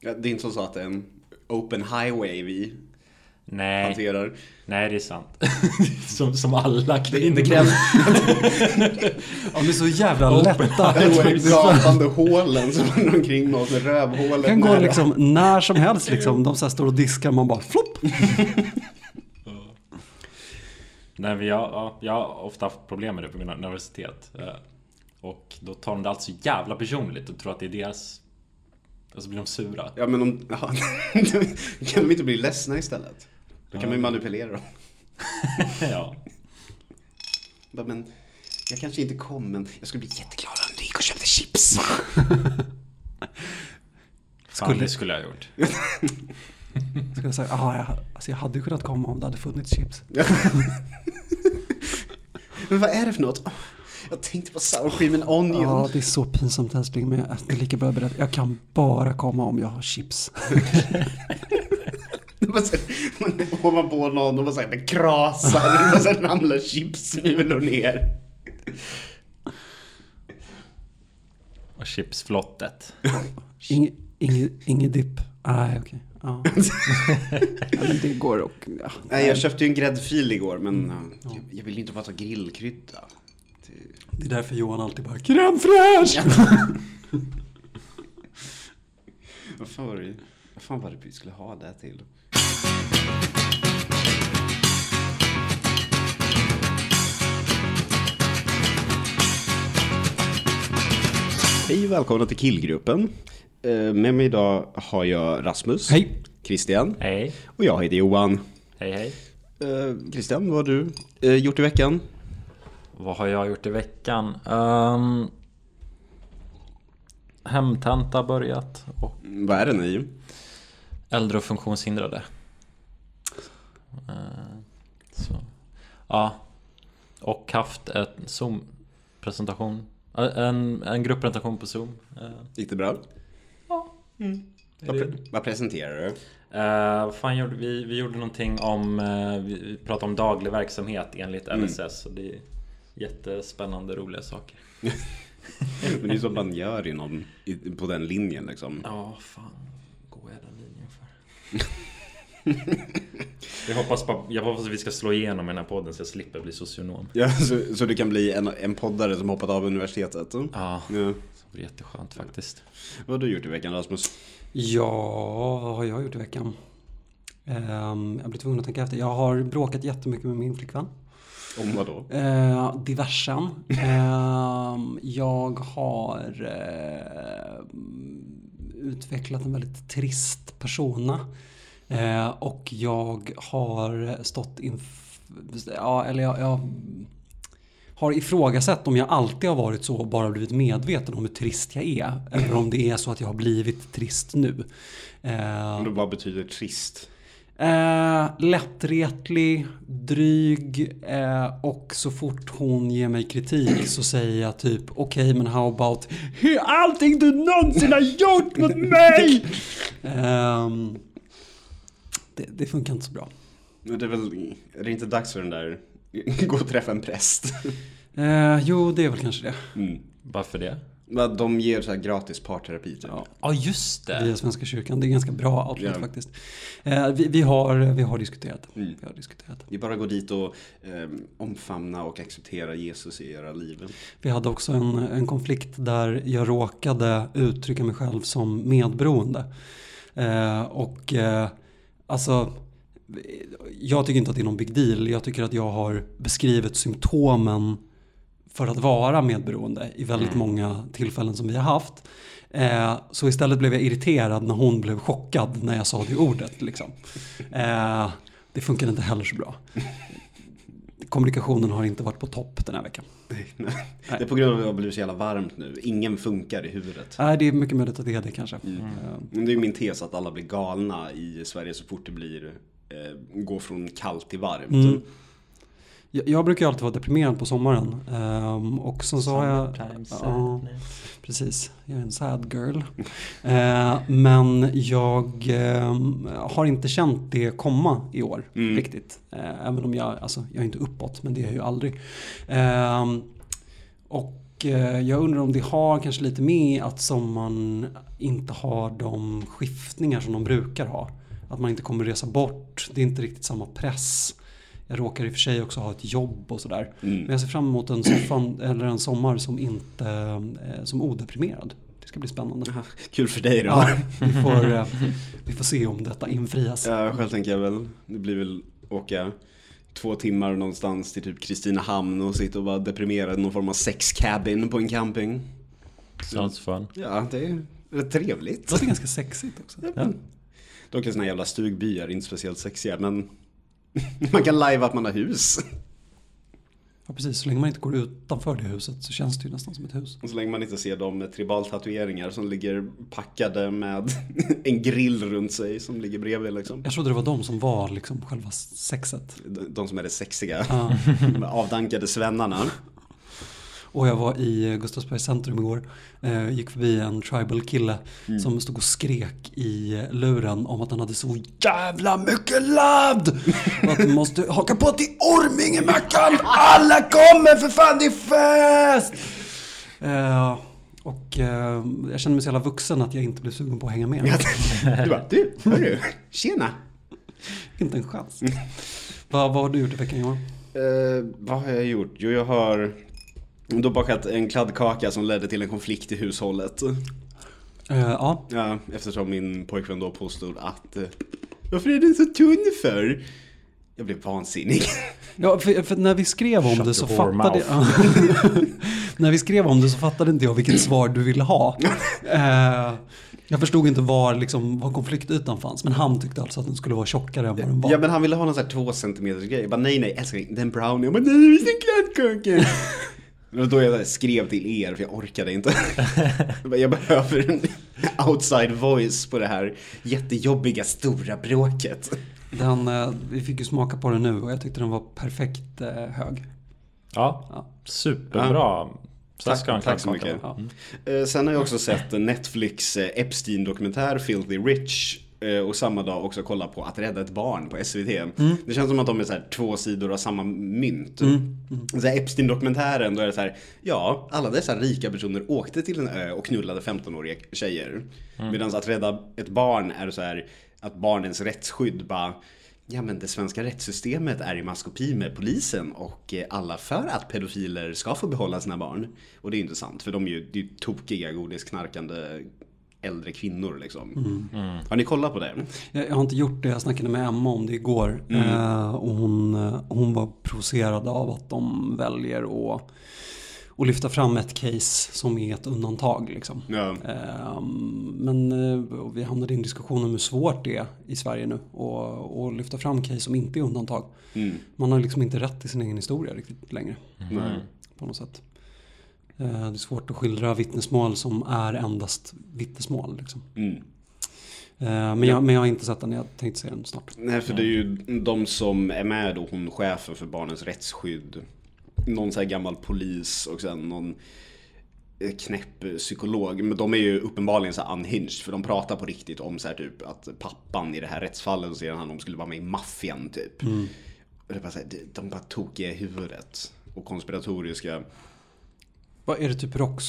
Ja, det är inte så att det är en open highway vi Nej, hanterar. nej det är sant. som, som alla Det, det kvinnor. krävs Ja, de är så jävla lätta. gapande hålen som rör omkring oss med rövhålet kan gå liksom när som helst liksom. De så här står och diskar man bara flopp. Nej, men jag, ja, jag har ofta haft problem med det på min universitet. Eh, Och då tar de det allt så jävla personligt och tror att det är deras... Och så blir de sura. Ja men om, ja, kan de inte bli ledsna istället? Då kan man ju manipulera dem. ja. Men jag kanske inte kom men jag skulle bli jätteglad om du gick och köpte chips. Fan, Skulle- det skulle jag ha gjort. Ska jag säga, ah, jag, alltså jag hade ju kunnat komma om det hade funnits chips. men vad är det för något? Jag tänkte på sour cream and onion. Ja, det är så pinsamt älskling, men jag det är lika bra att berätta. Jag kan bara komma om jag har chips. Så här, man ovanpå någon och bara såhär, det krasar. Så här ramlar chipsmulor ner. Och chipsflottet. Inge, inge, inge dipp. Nej, okej. Ja. ja, det går och... Ja. Nej, jag köpte ju en gräddfil igår men ja, jag, jag vill inte bara ta grillkrydda. Det- Det är därför Johan alltid bara crème fraîche! Vad fan var det, vad fan var det vi skulle ha det till? Hej och välkomna till Killgruppen. Eh, Med mig idag har jag Rasmus, Hej! Christian Hej. och jag heter Johan. Hej hej. Eh, Christian, vad har du eh, gjort i veckan? Vad har jag gjort i veckan? Um, hemtenta börjat och Vad är den i? äldre och funktionshindrade. Eh, så. Ja. Och haft en Zoom-presentation. Eh, En, en grupppresentation på Zoom. Eh, Gick det bra? Ja. Vad, pre- vad presenterar du? Vad fan gjorde vi? Vi gjorde någonting om, eh, vi pratade om daglig verksamhet enligt Mm. LSS. Och det jättespännande roliga saker. Men det är så man gör inom, på den linjen liksom. Ja, fan. Går jag den linjen för? jag, hoppas på, jag hoppas att vi ska slå igenom i den här podden så jag slipper bli socionom. Ja, så, så du kan bli en, en poddare som hoppat av universitetet? Ja, Ja. det vore jätteskönt faktiskt. Vad har du gjort i veckan Rasmus? Ja, vad har jag gjort i veckan? Ehm, jag blir tvungen att tänka efter. Jag har bråkat jättemycket med min flickvän. Om vad då? Eh, diversen. Ehm, jag har eh, utvecklat en väldigt trist persona. Eh, och jag har stått inför... Ja, eller jag, jag har ifrågasatt om jag alltid har varit så och bara blivit medveten om hur trist jag är. Eller om det är så att jag har blivit trist nu. Eh, Och vad betyder trist? Eh, lättretlig, dryg eh, och så fort hon ger mig kritik så säger jag typ okej men how about allting du någonsin har gjort mot mig? Ehm, det, det funkar inte så bra. Men Det är väl, är det inte dags för den där, gå och träffa en präst? Eh, jo, det är väl kanske det. Mm. Varför det? Men De ger så här gratis parterapi typ. Ja. Ja, just det. Via Svenska kyrkan. Det är ganska bra outlet Ja. faktiskt. Eh, vi, vi, har, vi har diskuterat. Mm. Vi har diskuterat. Det är bara att gå dit och eh, omfamna och acceptera Jesus i era liv. Vi hade också en, en konflikt där jag råkade uttrycka mig själv som medberoende. Eh, och eh, alltså, jag tycker inte att det är någon big deal. Jag tycker att jag har beskrivit symptomen för att vara medberoende i väldigt många tillfällen som vi har haft. Eh, så istället blev jag irriterad när hon blev chockad när jag sa det ordet. Liksom. Eh, det funkar inte heller så bra. Kommunikationen har inte varit på topp den här veckan. Det är på grund av att det har blivit så jävla varmt nu. Ingen funkar i huvudet. Nej, det är mycket möjligt att det är det kanske. Mm. Eh, Men det är ju min tes att alla blir galna i Sverige så fort det blir eh, går från kallt till varmt. Mm. Jag, jag brukar alltid vara deprimerad på sommaren. Ehm, och sen så har jag... Sadness. precis. Jag är en sad girl. Eh, men jag ehm, har inte känt det komma i år Mm. riktigt. Eh, även om jag, alltså jag är inte uppåt, men det är jag ju aldrig. Och eh, jag undrar om det har kanske lite med att sommaren inte har de skiftningar som de brukar ha. Att man inte kommer resa bort. Det är inte riktigt samma press. Jag råkar i och för sig också ha ett jobb och sådär. Mm. Men jag ser fram emot en, soffan, eller en sommar som inte eh, som odeprimerad. Det ska bli spännande. Kul för dig då. Ja, vi, får, eh, vi får se om detta infrias. Ja, själv tänker jag väl, det blir väl åka två timmar någonstans till typ Kristinehamn och sitta och vara deprimerad i någon form av sexcabin på en camping. Sounds fun. Ja, det är rätt trevligt. Det låter ganska sexigt också. Ja. Dock är såna jävla stugbyar inte speciellt sexiga, men man kan live att man har hus. Ja, precis. Så länge man inte går utanför det huset så känns det ju nästan som ett hus. Och så länge man inte ser de tribaltatueringar som ligger packade med en grill runt sig som ligger bredvid liksom. Jag trodde det var de som var liksom själva sexet. De, de som är det sexiga. Ja. De avdankade svennarna. Och jag var i Gustavsbergs centrum igår. Eh, gick förbi en tribal kille som stod och skrek i luren om att han hade så jävla mycket ladd! Att du måste haka på till Ormingemackan! Alla kommer för fan, det är fest! Eh, och eh, jag kände mig så jävla vuxen att jag inte blev sugen på att hänga med. Du bara, du, hörru, tjena. inte en chans. vad, vad har du gjort i veckan Johan? Eh, vad har jag gjort? Jo, jag har då bakat en kladdkaka som ledde till en konflikt i hushållet. Eh, ja, Ja, eftersom min pojkvän då påstod att eh, Varför är den så tunn för? Jag blev vansinnig. Ja, för, för när vi skrev om Shut det så fattade jag... när vi skrev om det så fattade inte jag vilket svar du ville ha. Eh, jag förstod inte var, liksom, var konfliktytan fanns. Men han tyckte alltså att den skulle vara tjockare än vad den var. Ja men han ville ha någon sån här två centimeters grej. Jag bara nej nej älskling, det är en brownie. Jag bara nej det är en kladdkaka. Det var då jag skrev till er för jag orkade inte. Jag behöver en outside voice på det här jättejobbiga stora bråket. Den, eh, vi fick ju smaka på den nu och jag tyckte den var perfekt eh, hög. Ja, Ja. superbra. Så Tack- ska en tack så mycket. vara. Eh, Sen har jag också sett Netflix Epstein-dokumentär Filthy Rich. Eh, Och samma dag också kolla på Att rädda ett barn på SVT. Det känns som att de är så här två sidor av samma mynt. Så här Epstein-dokumentären, då är det så här, ja, alla dessa rika personer åkte till en ö och knullade 15-åriga tjejer. Medan att rädda ett barn är så här, att barnens rättsskydd bara Ja men det svenska rättssystemet är i maskopi med polisen och eh, alla för att pedofiler ska få behålla sina barn. Och det är inte sant för de är ju, det är ju tokiga godisknarkande äldre kvinnor liksom. Har ni kollat på det? Jag, jag har inte gjort det, jag snackade med Emma om det igår. Eh, och hon, eh, hon var provocerad av att de väljer att, att lyfta fram ett case som är ett undantag. Liksom. Ja. Ehm, Men eh, och vi hamnade i en diskussion om hur svårt det är i Sverige nu och, och lyfta fram case som inte är undantag. Mm. Man har liksom inte rätt till sin egen historia riktigt längre på något sätt. Eh, Det är svårt att skildra vittnesmål som är endast vittnesmål. Liksom. Mm. Eh, Men, jag, men jag har inte sett den, jag tänkte se den snart. Nej, för det är ju de som är med då, hon chefen för barnens rättsskydd. Någon så här gammal polis och sen någon eh, knäpp psykolog. Men de är ju uppenbarligen så unhinged för de pratar på riktigt om så här typ att pappan i det här rättsfallet säger han om skulle vara med i maffian typ. Mm. Och det är bara så här, de- bara tokiga i huvudet. Och konspiratoriska. Vad är det typ ROX?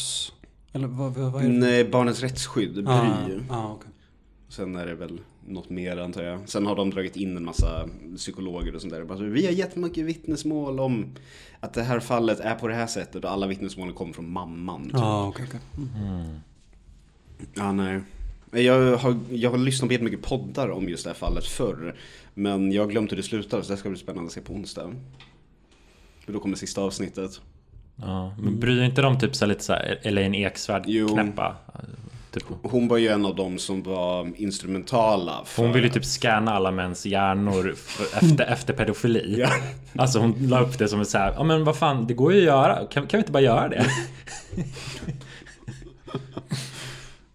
Eller vad, vad, är det? Nej, barnens rättsskydd, Bry. Ah, ah, okej. Sen är det väl något mer antar jag. Sen har de dragit in en massa psykologer och sånt där. Bara, Vi har jättemycket vittnesmål om att det här fallet är på det här sättet och alla vittnesmålen kommer från mamman. Typ. Ja, okej, okej. Mm. Ja, nej. Jag har, jag har lyssnat på jättemycket poddar om just det här fallet förr. Men jag har glömt hur det slutar så det ska bli spännande att se på onsdag. För då kommer sista avsnittet. Ja, men bryr inte de typ så lite så här Elaine Eksvärd knäppa? Typ. Hon var ju en av dem som var instrumentala. För Hon vill ju typ scanna alla mäns hjärnor efter, efter pedofili. Ja. Alltså hon la upp det som ett så här, ja men vad fan, det går ju att göra. Kan, kan vi inte bara göra det?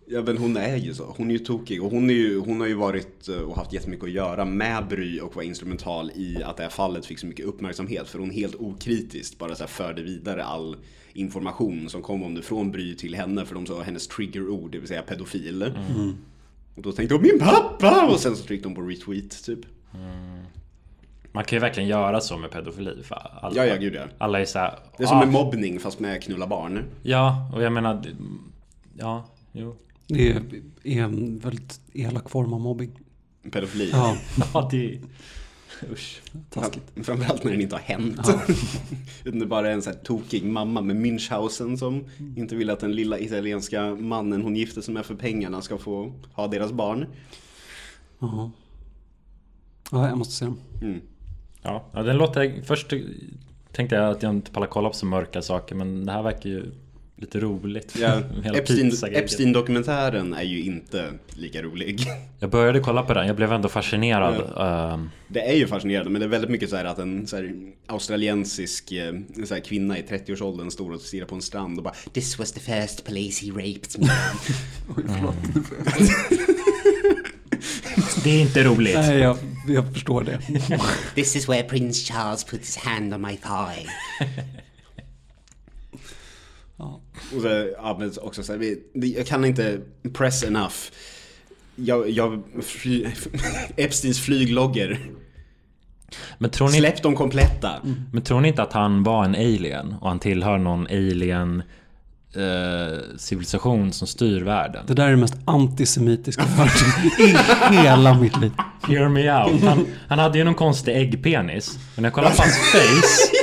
Ja men hon är ju så. Hon är ju tokig och hon, är ju, hon har ju varit eh, och haft jättemycket att göra med Bry och var instrumental i att det här fallet fick så mycket uppmärksamhet. För hon helt okritiskt bara så här förde vidare all information som kom om det från Bry till henne för de sa hennes triggerord, det vill säga pedofil. Och då tänkte hon min pappa! Och sen så tryckte hon på retweet typ. Man kan ju verkligen göra så med pedofili. För alla, Ja, ja, gud ja. alla är så här, Det är som ah, med mobbning fast med knulla barn. Ja, och jag menar... Ja, jo. Det är är en väldigt elak form av mobbing. Pedofili. Ja, Ja, det... Usch. taskigt. Ja, Framförallt när det inte har hänt. Utan det bara är en sån här tokig mamma med Münchhausen som inte vill att den lilla italienska mannen hon gifte sig med för pengarna ska få ha deras barn. Jaha. Ja, jag måste se dem. Mm. Ja, ja, den låter... Först tänkte jag att jag inte pallar kolla på så mörka saker, men det här verkar ju lite roligt. Ja, Hela Epstein. Epstein-dokumentären är ju inte lika rolig. Jag började kolla på den, jag blev ändå fascinerad. Ehm, Det är ju fascinerande men det är väldigt mycket så här att en så här australiensisk eh, så här kvinna i 30-årsåldern står och stirrar på en strand och bara This was the first place he raped me. det är inte roligt. Nej, jag, jag förstår det. This is where Prince Charles put his hand on my thigh. Ja. Och så, ja, men också så här, jag kan inte press enough. Jag, jag fly, Epsteins flyglogger. Men tror, ni, Släpp dem kompletta. men tror ni inte att han var en alien? Och han tillhör någon alien eh, civilisation som styr världen? Det där är det mest antisemitiska i hela mitt liv. Hear me out. Han, han hade ju någon konstig äggpenis. Men när jag kollar på hans face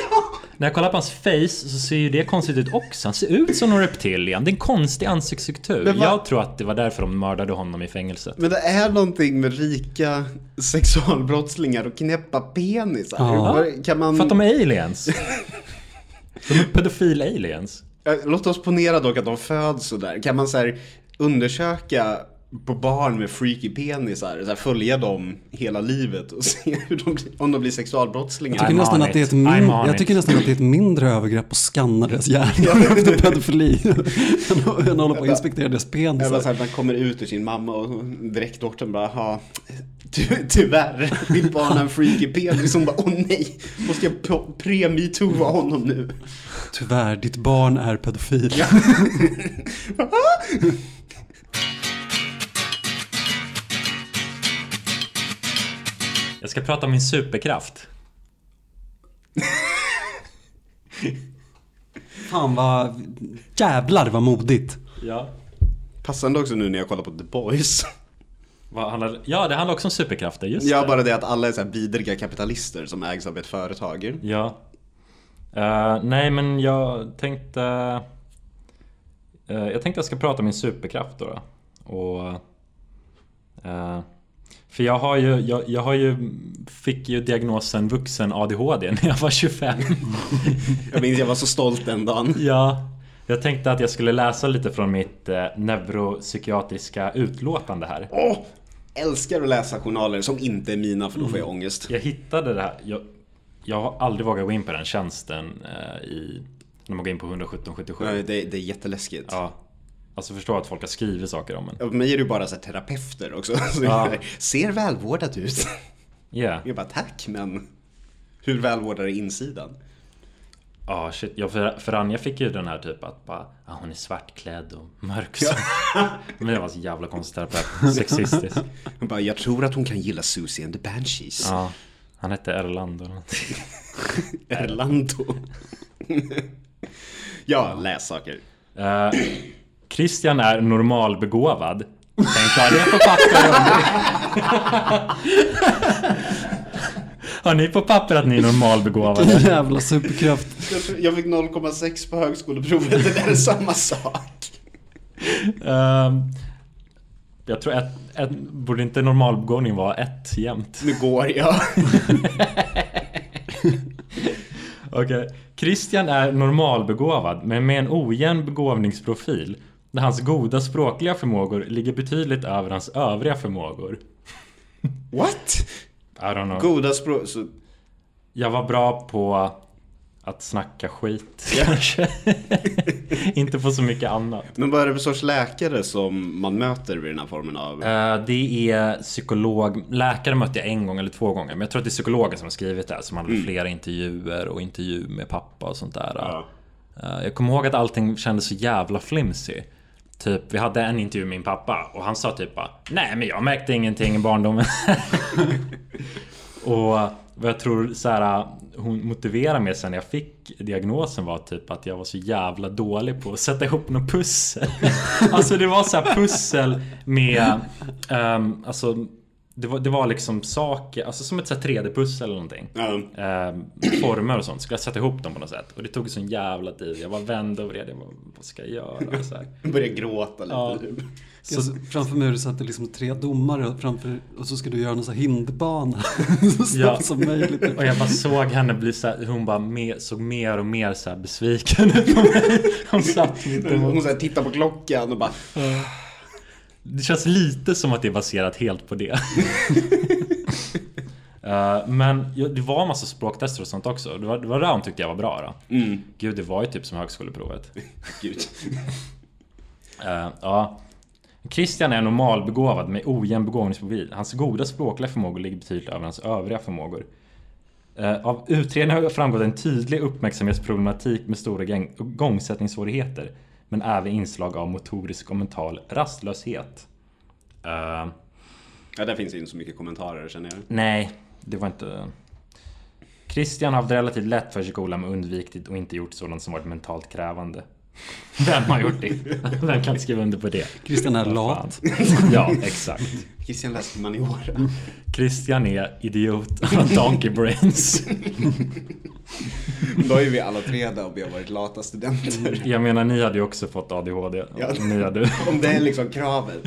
När jag kollar på hans face så ser ju det konstigt ut också. Han ser ut som någon reptilian. Det är en konstig ansiktsstruktur. Jag tror att det var därför de mördade honom i fängelset. Men det är någonting med rika sexualbrottslingar och knäppa penisar. Ja. Kan man... För att de är aliens. De är pedofil-aliens. Låt oss ponera dock att de föds sådär. Kan man så undersöka på barn med freaky penisar, så här, följa dem hela livet och se hur de, blir- om de blir sexualbrottslingar? Jag tycker, nästan att det är ett min- jag tycker nästan att det är ett mindre övergrepp att skanna deras hjärnor efter pedofili. än att- hålla på och inspektera deras Eller så penisar. här, man kommer ut ur sin mamma och direktdoktorn bara, ja, ty, tyvärr, mitt barn har en freaky penis. Hon bara, åh nej, måste jag po- pre-metooa honom nu? Tyvärr, ditt barn är pedofil. Jag ska prata om min superkraft. Fan vad... Jävlar vad modigt. Ja. Passande också nu när jag kollar på The Boys. Vad handlar... Ja, det handlar också om superkrafter. Just Ja, det. bara det att alla är så här vidriga kapitalister som ägs av ett företag. Ja. Eh, nej, men jag tänkte... eh, jag tänkte jag ska prata om min superkraft då. då. Och... eh, för jag har ju, jag, jag har ju, fick ju diagnosen vuxen ADHD när jag var 25. Jag minns jag var så stolt den dagen. ja. Jag tänkte att jag skulle läsa lite från mitt eh, neuropsykiatriska utlåtande här. Åh! Älskar att läsa journaler som inte är mina för då får jag ångest. Jag hittade det här. Jag, jag har aldrig vågat gå in på den tjänsten eh, i, när man går in på 11777. Ja, Det, det är jätteläskigt. Ja. Alltså förstå att folk har skrivit saker om en. Ja, mig är ju bara så terapeuter också. Så Ja. jag ser välvårdad ut. Ja. Jag bara tack men hur välvårdad är insidan? Ja shit. Ja, för, för Anja fick ju den här typ att bara, ah, hon är svartklädd och mörk så. Men det var så jävla konstigt terapeut. Sexistiskt. Jag bara, jag tror att hon kan gilla Susie and the Banshees. Ja. Han hette Erland eller någonting. Erlando. ja, läs saker. Eh, Christian är normalbegåvad. Det är på papper. Har ni på papper att ni är normalbegåvade? Jävla superkraft. Jag, fick 0,6 på högskoleprovet, det där är samma sak. Ehm, jag tror att ett, borde inte normalbegåvning vara ett jämt? Nu går jag. Okej. Christian är normalbegåvad men med en ojämn begåvningsprofil där hans goda språkliga förmågor ligger betydligt över hans övriga förmågor. What? I don't know. Goda språk... Så, Jag var bra på att snacka skit kanske. Inte på så mycket annat. men vad är det för sorts läkare som man möter vid den här formen av... Eh, det är psykolog, läkare mötte jag en gång eller två gånger Men jag tror att det är psykologen som har skrivit det här Som hade flera intervjuer och intervju med pappa och sånt där Ja. Eh, Jag kommer ihåg att allting kändes så jävla flimsy Typ, vi hade en intervju med min pappa och han sa typ bara Nej men jag märkte ingenting i barndomen Och vad jag tror så här, hon motiverade mig sen när jag fick diagnosen var typ att jag var så jävla dålig på att sätta ihop något pussel. alltså det var så här pussel med, um, alltså det var, det var liksom saker, alltså som ett så här 3D-pussel eller någonting. Ja. Eh, former och sånt. Skulle jag sätta ihop dem på något sätt. Och det tog sån jävla tid. Jag var vänd och vred. Jag bara, vad ska jag göra? Så här. Börjar gråta lite. Ja. typ. Så, framför mig har du satt liksom tre domare framför, och så ska du göra någon sån här hindbana. så snabbt Ja. som möjligt. Och jag bara såg henne bli så här, hon bara mer, såg mer och mer så här besviken ut på mig. Hon satt mitt Hon så här tittar på klockan och bara Det känns lite som att det är baserat helt på det. Eh, men ja, det var en massa språktester och sånt också. Det var, det var hon tyckte jag var bra då. mm, Gud, det var ju typ som högskoleprovet. gud. Eh, ja. Christian är normalbegåvad med ojämn begåvningsprofil. Hans goda språkliga förmågor ligger betydligt över hans övriga förmågor. Eh, av utredningen har framgått en tydlig uppmärksamhetsproblematik med stora gång- igångsättningssvårigheter. Men även inslag av motorisk och mental rastlöshet. Eh, Ja, där finns det inte så mycket kommentarer känner jag. nej, det var inte... Christian har haft relativt lätt för sig i skolan men undvikit och inte gjort sådant som varit mentalt krävande. Vem har gjort det? Vem kan skriva under på det? Christian är lat. Ja, exakt. Christian läser humaniora. Christian är idiot. Donkey brains. Då är vi alla tre där och vi har varit lata studenter. Jag menar, ni hade ju också fått ADHD. Ja. Ni hade... Om det är liksom kravet.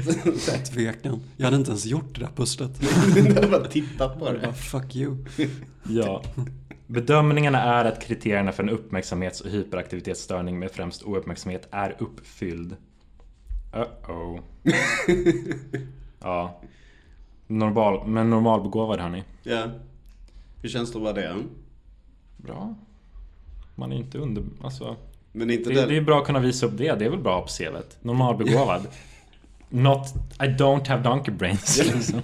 Tvekan. Jag hade inte ens gjort det där pusslet. Jag har bara tittat på det. bara, fuck you. Ja. Bedömningarna är att kriterierna för en uppmärksamhets och hyperaktivitetsstörning med främst ouppmärksamhet är uppfylld. Uh-oh. Ja. Normal, men normalbegåvad hörni. Ja. Hur känns det att vara det? Bra. Man är inte under... Alltså... Men inte Det, den... det är bra att kunna visa upp det. Det är väl bra på CVt. Normalbegåvad. Not... I don't have donkey brains. Liksom.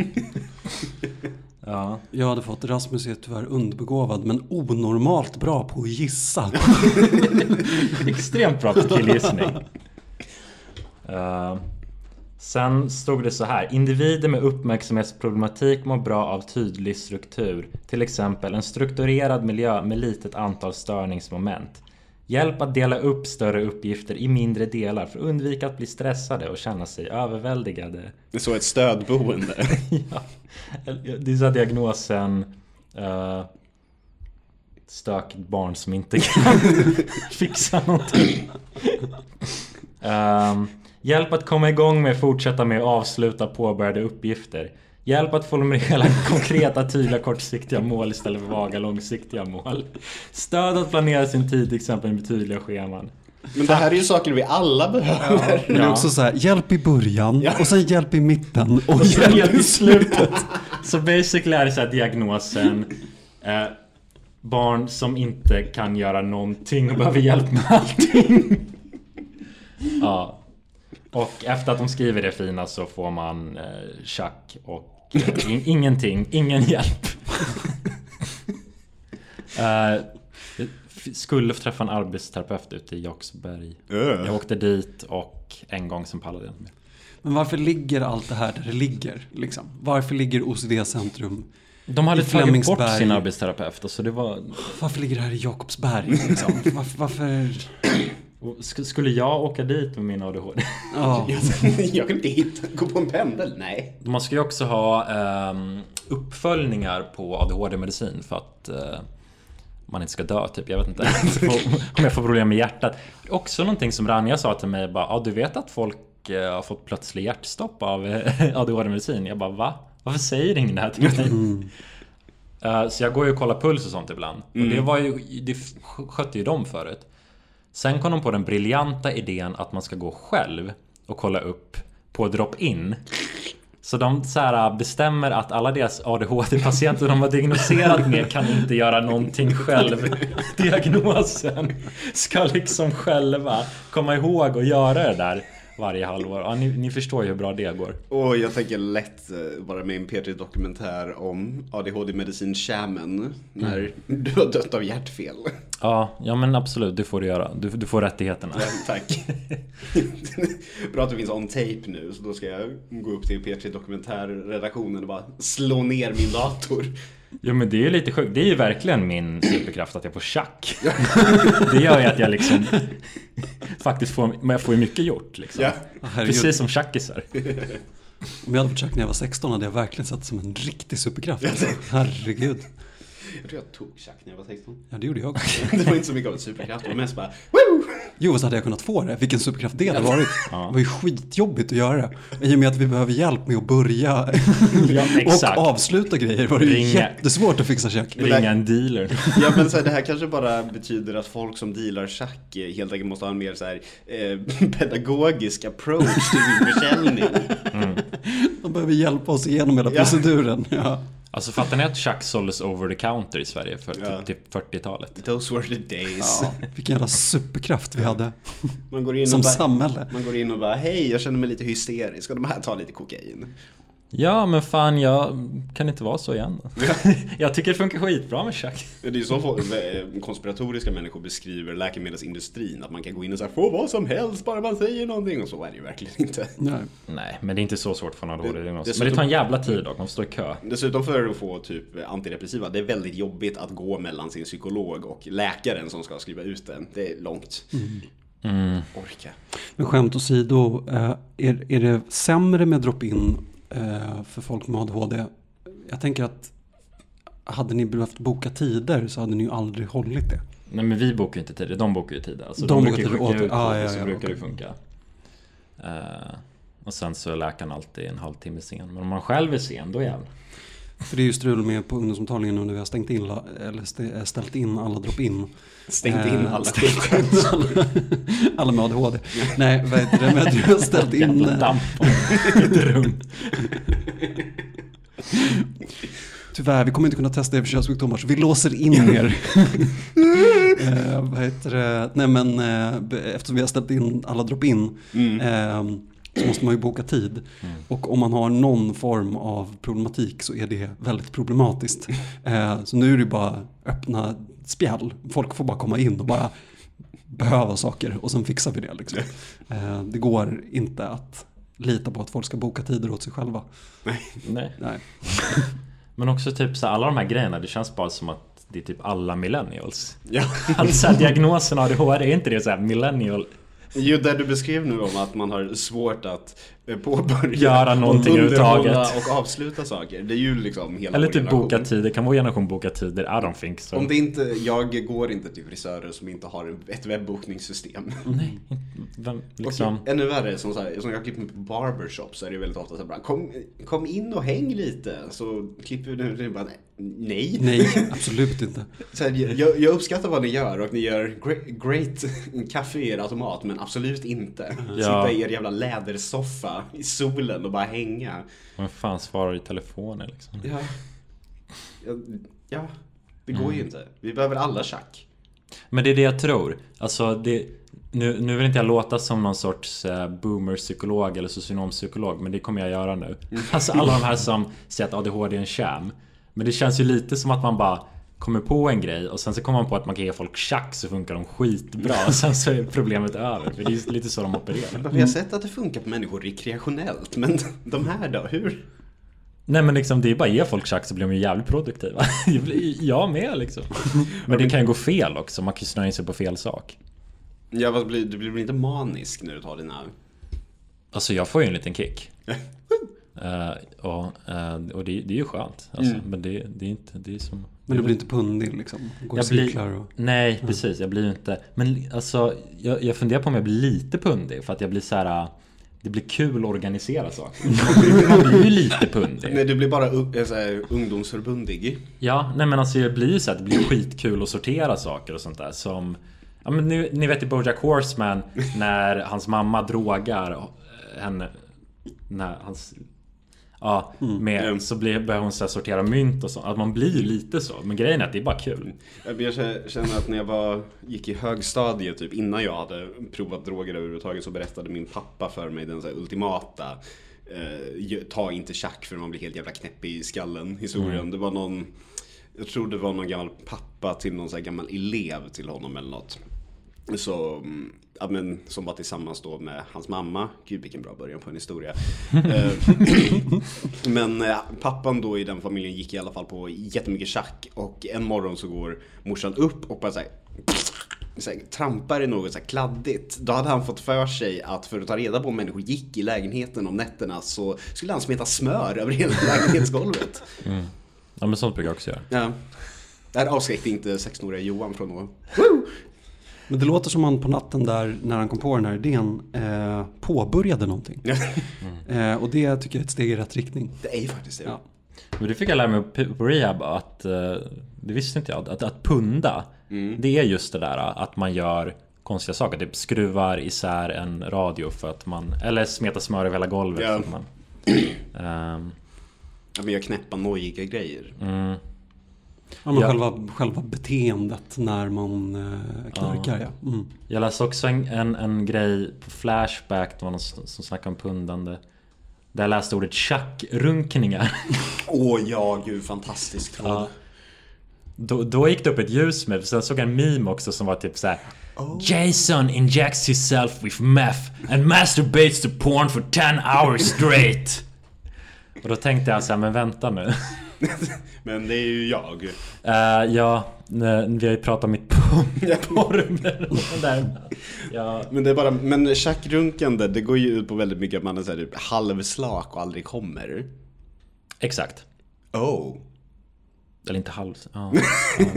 Ja. Jag hade fått Rasmus är tyvärr underbegåvad men onormalt bra på att gissa. Extremt bra på killgissning. Uh, sen stod det så här. Individer med uppmärksamhetsproblematik mår bra av tydlig struktur. Till exempel en strukturerad miljö med litet antal störningsmoment. Hjälp att dela upp större uppgifter i mindre delar för att undvika att bli stressade och känna sig överväldigade. Det är så ett stödboende. ja. Det är så diagnosen uh, Stökigt barn som inte kan fixa någonting. Ehm, hjälp att komma igång med, fortsätta med och avsluta påbörjade uppgifter. Hjälp att formulera konkreta, tydliga, kortsiktiga mål istället för vaga, långsiktiga mål. Stöd att planera sin tid, till exempel med tydliga scheman. Men det här är ju saker vi alla behöver. Men det är Ja. också så här, hjälp i början Ja. och sen hjälp i mitten och Och hjälp helt i slutet. Så basically är det så här diagnosen eh, Barn som inte kan göra någonting och behöver hjälp med allting. Ja. Och efter att de skriver det fina så får man eh, tjack och in, ingenting, ingen hjälp. eh, jag skulle träffa en arbetsterapeut ute i Jakobsberg. Jag åkte dit och en gång sen pallade jag inte mer. Men varför ligger allt det här där det ligger? Liksom? Varför ligger OCD-centrum? De hade tagit bort sin arbetsterapeut, så det var... Varför ligger det här i Jakobsberg? Liksom? Varför? varför? Sk- Skulle jag åka dit med min ADHD? Ja. Jag kan inte hitta, gå på en pendel, nej. Man ska ju också ha ehm, uppföljningar på ADHD-medicin för att eh, man inte ska dö typ. Jag vet inte. Om jag får problem med hjärtat. Också någonting som Ranja sa till mig. Bara, ja, du vet att folk eh, har fått plötslig hjärtstopp av eh, ADHD-medicin? Jag bara va? Varför säger ingen det här till mig? Eh, så jag går ju och kollar puls och sånt ibland. Och det var ju, det skötte ju de förut. Sen kom de på den briljanta idén att man ska gå själv och kolla upp på drop-in. Så de så här äh, bestämmer att alla deras ADHD-patienter de har diagnoserat med kan inte göra någonting själv. Diagnosen ska liksom själva komma ihåg och göra det där varje halvår. Ja, ni, ni förstår ju hur bra det går. Och jag tänker lätt eh, vara med i en P3-dokumentär om ADHD-medicin Shaman när du har dött av hjärtfel. Ja, ja men absolut, det får du göra. Du, du får rättigheterna. Ja, tack. Bra att det finns on tape nu, så då ska jag gå upp till P3 Dokumentärredaktionen och bara slå ner min dator. Jo men det är ju lite sjukt. Det är ju verkligen min superkraft att jag får schack. Det gör ju att jag liksom faktiskt får, men jag får ju mycket gjort liksom. Ja. Precis som tjackisar. Om jag hade fått schack när jag var 16 hade jag verkligen sett det som en riktig superkraft. Alltså. Herregud. Jag tror jag tog tjack när jag var 16. Ja, det gjorde jag också. Det var inte så mycket av en superkraft, det var mest bara Woo! Jo, så hade jag kunnat få det. Vilken superkraft det hade varit. Ja. Det var ju skitjobbigt att göra det. I och med att vi behöver hjälp med att börja Ja, och avsluta grejer var det ju Ringa. jättesvårt att fixa det- Ringa en dealer. Ja men så här, det här kanske bara betyder att folk som dealar schack eh, helt enkelt måste ha en mer så här, eh, pedagogisk approach till sin försäljning. De behöver hjälpa oss igenom hela Ja. proceduren. Ja. Alltså fattar ni att schack såldes over the counter i Sverige för Ja. typ, typ 40-talet? Those were the days. Ja, vilken jävla superkraft vi hade Man går in som och bara, samhälle. man går in och bara hej jag känner mig lite hysterisk, ska de här ta lite kokain? Ja men fan jag kan inte vara så igen. jag tycker det funkar skitbra med schack. Det är ju så konspiratoriska människor beskriver läkemedelsindustrin, att man kan gå in och säga få vad som helst bara man säger någonting och så är det ju verkligen inte. Nej. Nej men det är inte så svårt en ADHD-diagnos. Det- Men det tar en jävla tid dock, man får stå i kö. Dessutom för att få typ antidepressiva, det är väldigt jobbigt att gå mellan sin psykolog och läkaren som ska skriva ut den. Det är långt. Mm. Orka. Men skämt åsido, eh, är, är det sämre med drop-in för folk med ADHD? Jag tänker att hade ni behövt boka tider så hade ni ju aldrig hållit det. Nej men vi bokar ju inte tider, de bokar ju tider. Alltså, De de, brukar ju skicka åt- ut ah, ah, ja, så ja, brukar okej. det funka. Eh, och sen så är läkaren alltid en halvtimme sen. Men om man själv är sen, då jävlar. För det är ju strul med på ungdomsmottagningen nu när vi har stängt in, eller st- ställt in alla drop-in. Stängt in Eh, alla stängt in alla, alla med ADHD. Nej, vad heter det? Men att vi har ställt in... Eh, damp i ett rum. Tyvärr, vi kommer inte kunna testa er för könssjukdomar så vi låser in er. eh, vad heter det? Nej men eh, eftersom vi har ställt in alla drop-in Mm. eh, så måste man ju boka tid. Och om man har någon form av problematik så är det väldigt problematiskt. Eh, så nu är det bara öppna spjäll. Folk får bara komma in och bara behöva saker och sen fixar vi det. Liksom. Eh, det går inte att lita på att folk ska boka tider åt sig själva. Nej. Nej. Men också typ så här, alla de här grejerna, det känns bara som att det är typ alla millennials. Ja. Alltså diagnosen ADHD, är inte det så här millennial? Jo, där du beskrev nu om att man har svårt att påbörja Göra någonting överhuvudtaget. och avsluta saker. Det är ju liksom hela Eller typ boka tider, kan vår generation boka tider? I don't think so. Om det inte, jag går inte till frisörer som inte har ett webbokningssystem. Nej, vem, liksom... Och ännu värre, som, så här, som jag klipper mig på barbershop så är det väldigt ofta så här, bara, kom, kom in och häng lite. Så klipper du det bara, nej. Nej, absolut inte. Så här, jag, jag uppskattar vad ni gör och ni gör great, great kaffe i er automat men absolut inte. Ja. Sitta i er jävla lädersoffa i solen och bara hänga. Vem fan svarar i telefonen liksom? Ja, ja, ja det går ju inte. Vi behöver alla schack. Men det är det jag tror. Alltså det... Nu, nu vill inte jag låta som någon sorts eh, boomer-psykolog eller socionompsykolog Men det kommer jag göra nu. Alltså alla de här som säger att ADHD är en sham. Men det känns ju lite som att man bara kommer på en grej och sen så kommer man på att man kan ge folk schack så funkar de skitbra. Och sen så är problemet över. För det är lite så de opererar. Vi har sett att det funkar på människor rekreationellt men de här då, hur? Nej men liksom det är bara att ge folk schack så blir de ju jävligt produktiva. Jag med liksom. Men det kan ju gå fel också. Man kan ju snöa in sig på fel sak. Ja, blir, du blir inte manisk när du tar dina... Alltså jag får ju en liten kick. Eh, och eh, och det, det är ju skönt. Alltså, Mm. Men det, det är inte... Det är som... Men du blir inte pundig liksom? Går Jag blir- och... Nej, precis. Jag blir inte... Men alltså, jag, jag funderar på om jag blir lite pundig. För att jag blir så här... Det blir kul att organisera saker. Man blir, ju lite pundig. Nej, du blir bara eh, här, ungdomsförbundig. Ja, nej men alltså jag blir ju så att det blir skitkul att sortera saker och sånt där som Ja men ni, ni vet i Bojack Horseman när hans mamma drogar henne när hans Ja, med, Mm. så blir, börjar hon så sortera mynt och så. Att man blir ju lite så. Men grejen är att det är bara kul. Jag känner att när jag var, gick i högstadiet, typ innan jag hade provat droger överhuvudtaget, så berättade min pappa för mig den så ultimata eh, ta inte tjack för man blir helt jävla knäpp i skallen historien. Det var någon, jag tror det var någon gammal pappa till någon så gammal elev till honom eller något. Så, mm, ja, men, som var tillsammans då med hans mamma. Gud vilken bra början på en historia. Eh, men eh, pappan då i den familjen gick i alla fall på jättemycket schack. Och en morgon så går morsan upp och bara såhär så här, trampar i något så här kladdigt. Då hade han fått för sig att för att ta reda på om människor gick i lägenheten om nätterna så skulle han smeta smör över hela lägenhetsgolvet. Ja men sånt brukar jag också göra. Ja. Det här avskräckte inte 16-åriga Johan från att... Men det låter som han på natten där när han kom på den här idén eh, påbörjade någonting. Eh, och det tycker jag är ett steg i rätt riktning. Det är ju faktiskt det. Ja. Men det fick jag lära mig på- rehab att, eh, det visste inte jag, att, att punda, det är just det där att man gör konstiga saker. Typ skruvar isär en radio för att man, eller smeta smör över hela golvet. Ja. För att man, Ehm, Ja, men gör knäppa nojiga grejer. mm, Ja, men Ja. Själva, själva beteendet när man eh, knarkar ja. Mm. jag läste också en, en, en grej på Flashback, det var någon som som snackade om pundande. Där jag läste ordet tjackrunkningar. Åh ja, gud fantastiskt. Ja. Då, då gick det upp ett ljus med, sen såg jag en meme också som var typ så här. Jason injects himself with meth and masturbates to porn for 10 hours straight. Och då tänkte jag så här, men vänta nu. Men det är ju jag. Uh, ja, nej, vi har ju pratat om mitt porr- porrberoende där. Ja, Men det är bara, men tjackrunkande, det går ju ut på väldigt mycket att man är så här, typ halvslak och aldrig kommer. exakt. Oh. Eller inte halv... Åh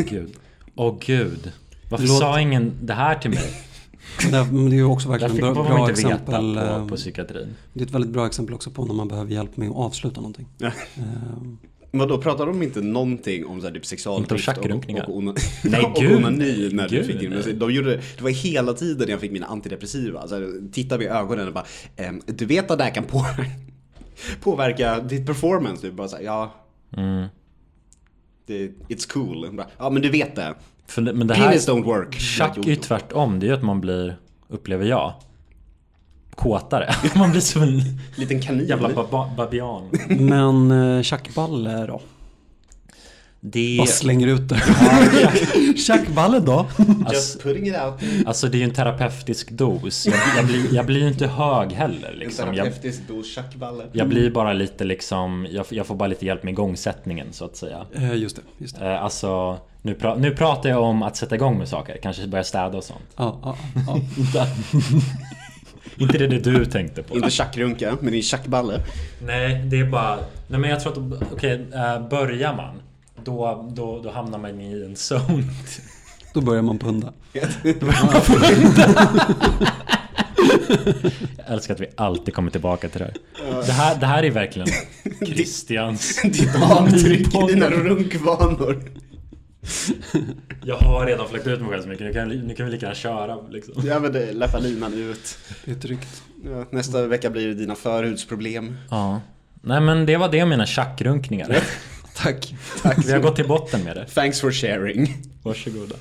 gud. Åh gud. Varför låter- sa ingen det här till mig? Det, men det är ju också verkligen bra, bra inte exempel. veta eh, på, på psykiatrin. Det är ett väldigt bra exempel också på när man behöver hjälp med att avsluta någonting. Men då pratar de inte någonting om så här, typ sexualdrift och, och, ona, Nej, och gud. onani när du Gud, fick din musik. De gjorde, det var hela tiden jag fick mina antidepressiva. Så här, titta mig i ögonen och bara, ehm, du vet att det här kan påverka, påverka ditt performance. Du bara så här, ja, Mm. det, it's cool. Bara, ja men du vet det. För, men det här... Penis don't work. Tjack är ju tvärtom. Det är ju att man blir, upplever jag, kåtare. Man blir som en Liten kanin. jävla baba, babian. Men eh, tjackballe då? Det Bara slänger ut det. Tjackballe då? Just Alltså, putting it out. alltså det är ju en terapeutisk dos. Jag, jag, blir, jag blir ju inte hög heller En liksom. Jag, terapeutisk dos tjackballe. jag blir bara lite liksom, jag, jag får bara lite hjälp med igångsättningen så att säga. Eh, just det, just det. Eh, Alltså, nu, pra, nu pratar jag om att sätta igång med saker. Kanske börja städa och sånt. Ja, ja, ja. Inte, det, det du tänkte på. Inte tjackrunka, men din tjackballe. Nej, det är bara... Nej men jag tror att... Okej, eh, börjar man då, då, då hamnar man i en zone. Då börjar man punda. Jag älskar att vi alltid kommer tillbaka till det här. Det här, det här är verkligen Christians... Ditt avtryck i dina runkvanor. Jag har redan fläckt ut mig själv så mycket. Nu kan, nu kan vi lika gärna köra liksom. Ja men det läppar linan ut. Det är tryggt. Ja, nästa vecka blir det dina förhudsproblem. Ja. Nej men det var det mina tjackrunkningar. Tack. Tack. Vi har gått till botten med det. Thanks for sharing. Varsågoda.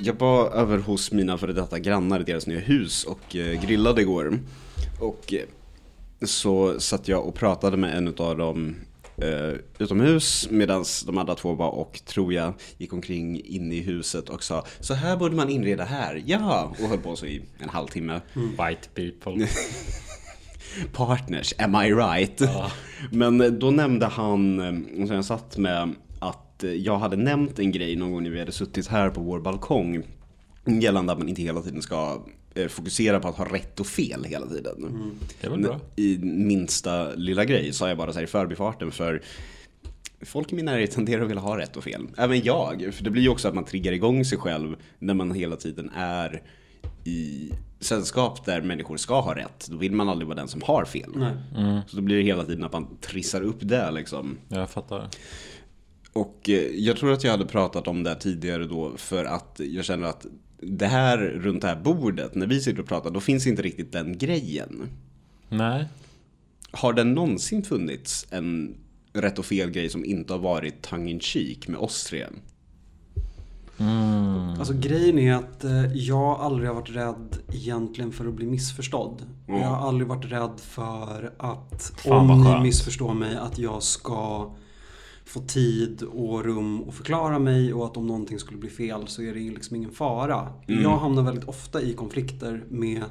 Jag var över hos mina före detta grannar i deras nya hus och eh, grillade igår. Och eh, så satt jag och pratade med en av dem eh, utomhus medan de andra två var och tror jag gick omkring inne i huset och sa så här borde man inreda här, ja! Och höll på så i en halvtimme. White people. Partners, am I right? Men eh, då nämnde han, eh, som jag satt med, att eh, jag hade nämnt en grej någon gång när vi hade suttit här på vår balkong. Gällande att man inte hela tiden ska eh, fokusera på att ha rätt och fel hela tiden. Det var bra. I minsta lilla grej sa jag bara så här i förbifarten för Folk i min närhet tenderar att vilja ha rätt och fel. Även jag. För det blir ju också att man triggar igång sig själv när man hela tiden är i sällskap där människor ska ha rätt. Då vill man aldrig vara den som har fel. Nej. Så då blir det hela tiden att man trissar upp det liksom. Jag fattar. Och eh, jag tror att jag hade pratat om det tidigare då för att jag känner att det här runt det här bordet, när vi sitter och pratar, då finns inte riktigt den grejen. Nej. Har det någonsin funnits en rätt och fel grej som inte har varit tongue in cheek med oss tre? Alltså grejen är att eh, jag aldrig har varit rädd egentligen för att bli missförstådd. Mm. Jag har aldrig varit rädd för att Fan, om ni missförstår mig att jag ska få tid och rum att förklara mig och att om någonting skulle bli fel så är det liksom ingen fara. Mm. Jag hamnar väldigt ofta i konflikter med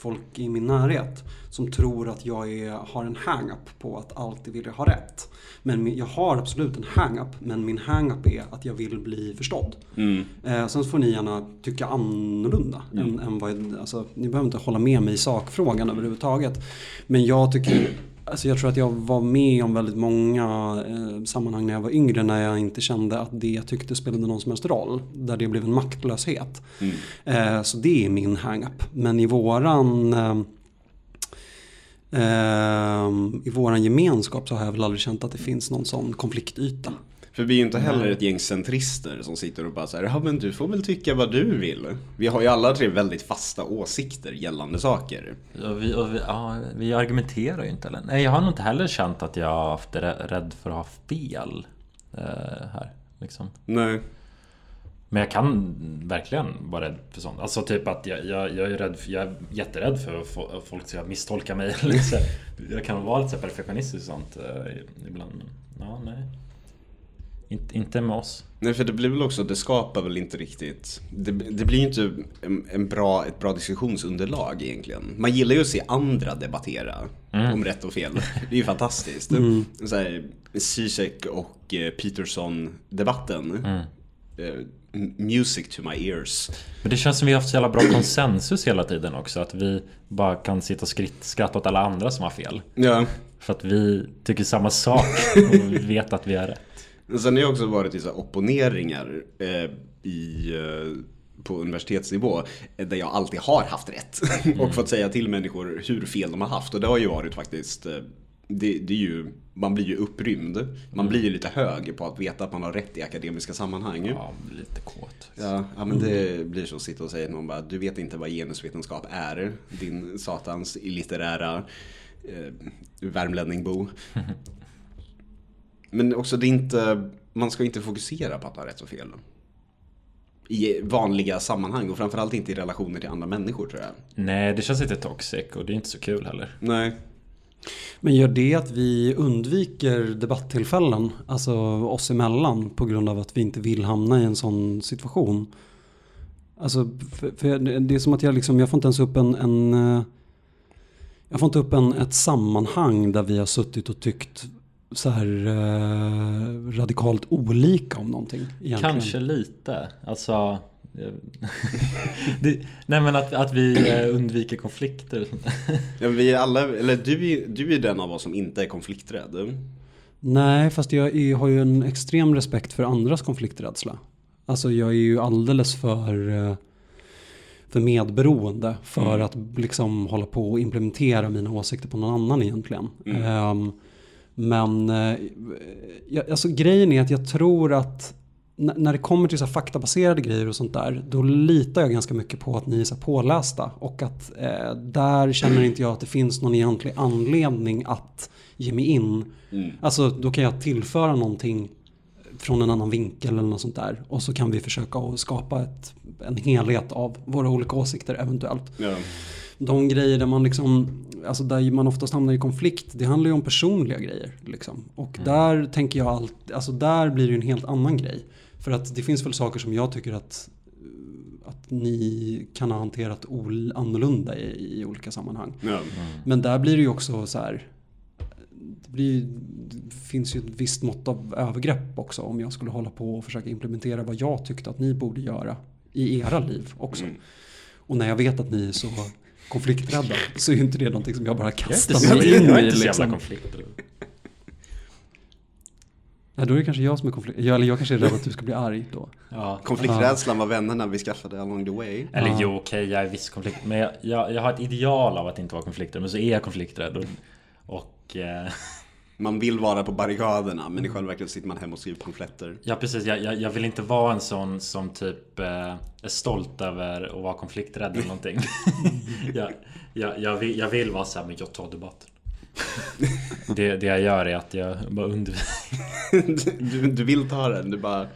folk i min närhet som tror att jag är, har en hang-up på att alltid vilja ha rätt. Men jag har absolut en hang-up, men min hang-up är att jag vill bli förstådd. Mm. Eh, sen får ni gärna tycka annorlunda. Än, än vad, alltså, ni behöver inte hålla med mig i sakfrågan överhuvudtaget. Men jag tycker Alltså jag tror att jag var med om väldigt många eh, sammanhang när jag var yngre när jag inte kände att det jag tyckte spelade någon som helst roll. Där det blev en maktlöshet. Mm. Eh, så det är min hang-up. Men i våran eh, i våran gemenskap så har jag väl aldrig känt att det finns någon sån konfliktyta. För vi är ju inte heller ett gäng centrister som sitter och bara säger ja men du får väl tycka vad du vill. Vi har ju alla tre väldigt fasta åsikter gällande saker. Och vi, och vi, ja, vi argumenterar ju inte heller. Nej, jag har nog inte heller känt att jag har haft rä- rädd för att ha fel eh, här. Liksom. Nej. Men jag kan verkligen vara rädd för sånt. Alltså typ att jag, jag, jag är rädd för, jag är jätterädd för att folk ska misstolka mig. så. Jag kan vara lite så perfektionistisk och sånt eh, ibland. Ja, nej. Inte, inte med oss. Nej för det blir väl också, det skapar väl inte riktigt Det, det blir ju inte en, en bra, ett bra diskussionsunderlag egentligen Man gillar ju att se andra debattera om rätt och fel Det är ju fantastiskt så här, Zizek och eh, Peterson debatten eh, Music to my ears Men det känns som vi har haft så jävla bra konsensus hela tiden också. Att vi bara kan sitta och skratta åt alla andra som har fel. Ja För att vi tycker samma sak och vi vet att vi har rätt. Sen har jag också varit i så opponeringar eh, i, eh, på universitetsnivå eh, där jag alltid har haft rätt och fått säga till människor hur fel de har haft och det har ju varit faktiskt eh, det, det är ju, man blir ju upprymd. Man blir ju lite hög på att veta att man har rätt i akademiska sammanhang. Ja, lite kåt. Ja, ja men det blir så att sitta och säga till någon bara Du vet inte vad genusvetenskap är Din satans illitterära eh, värmlänning-bo Men också det är inte Man ska inte fokusera på att ha rätt och fel I vanliga sammanhang och framförallt inte i relationer till andra människor tror jag Nej, det känns lite toxic och det är inte så kul heller. Nej Men gör det att vi undviker debatttillfällen, alltså oss emellan, på grund av att vi inte vill hamna i en sån situation? Alltså, för, för det är som att jag liksom, jag får inte ens upp en, en eh, jag får inte upp en, ett sammanhang där vi har suttit och tyckt så här eh, radikalt olika om någonting. Egentligen. Kanske lite. Alltså... eh, det, nej men att, att vi eh, undviker konflikter. ja, vi är alla, eller du, är- du är den av oss som inte är konflikträdd Nej, fast jag är, har ju en extrem respekt för andras konflikträdsla. Alltså jag är ju alldeles för, eh, för medberoende för att liksom hålla på och implementera mina åsikter på någon annan egentligen. Ehm, men eh, alltså grejen är att jag tror att när det kommer till så faktabaserade grejer och sånt där, då litar jag ganska mycket på att ni är så pålästa. Och att eh, där känner inte jag att det finns någon egentlig anledning att ge mig in. Mm. Alltså då kan jag tillföra någonting från en annan vinkel eller något sånt där. Och så kan vi försöka skapa ett, en helhet av våra olika åsikter eventuellt. ja. De grejer där man liksom, alltså där man oftast hamnar i konflikt, det handlar ju om personliga grejer. Liksom. Och där tänker jag allt, alltså där blir det ju en helt annan grej. För att det finns väl saker som jag tycker att, att ni kan ha hanterat annorlunda i, i olika sammanhang. Ja. Men där blir det ju också så här. Det, blir, ju- det finns ju ett visst mått av övergrepp också om jag skulle hålla på och försöka implementera vad jag tyckte att ni borde göra i era liv också. Och när jag vet att ni är så konflikträdda så är ju inte det någonting som jag bara Jag är kastar mig jag in är i. inte så jävla Liksom. konflikter. Ja, då är det kanske jag som är konflikt. Ja, eller jag kanske är rädd att du ska bli arg då. Ja. Konflikträdslan var vännerna vi skaffade along the way Eller Ja. jo, okej, jag är viss konflikt. Men jag, jag, jag har ett ideal av att inte vara konflikträdd. Men så är jag konflikträdd. Och, och eh, Man vill vara på barrikaderna men i själva verket sitter man hemma och skriver pamfletter ja, precis. Jag, jag, jag vill inte vara en sån som typ eh, är stolt över att vara konflikträdd eller någonting. jag, jag, jag, vill, jag vill vara så här, men jag tar debatten. det, det jag gör är att jag bara undviker du, du vill ta den, du bara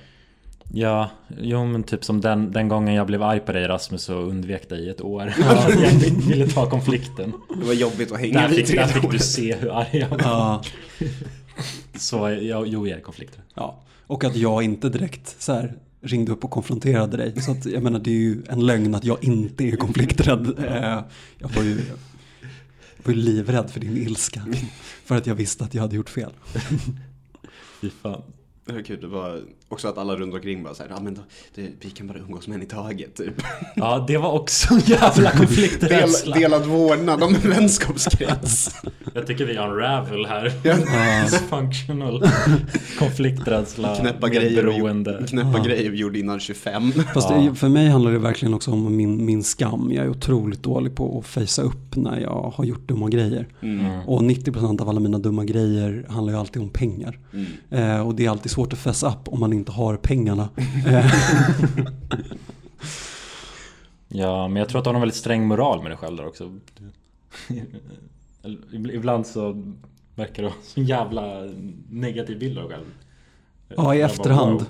Ja, jo men typ som den, den gången jag blev arg på dig Rasmus och undvek dig i ett år. jag ville ta konflikten. Det var jobbigt att hänga Där fick, tre där fick du se hur arg jag var. Ja. Så jag, jo, jag är konflikträdd. Ja. Och att jag inte direkt så här ringde upp och konfronterade dig. Så att jag menar det är ju en lögn att jag inte är konflikträdd. Eh, Jag var ju, jag var ju livrädd för din ilska. För att jag visste att jag hade gjort fel. Fy fan. Det var kul, det var också att alla runt omkring bara såhär, ja men då, det, vi kan bara umgås med en i taget typ. Ja, det var också en jävla Del, konflikträdsla. delad vårdnad om en vänskapskrets. Jag tycker vi unravel här. Ja. Dysfunctional konflikträdsla. Knäppa grejer, gjorde- knäppa grejer vi gjorde innan 25. Fast Ja. det, för mig handlar det verkligen också om min, min skam. Jag är otroligt dålig på att fejsa upp när jag har gjort dumma grejer. Mm. Och 90% av alla mina dumma grejer handlar ju alltid om pengar. Mm. Eh, och det är alltid svårt att fess up om man inte har pengarna. Ja, men jag tror att du har en väldigt sträng moral med dig själv där också. Ibland så verkar du ha så jävla negativ bild av dig själv. Ja, i Jag bara, efterhand. wow.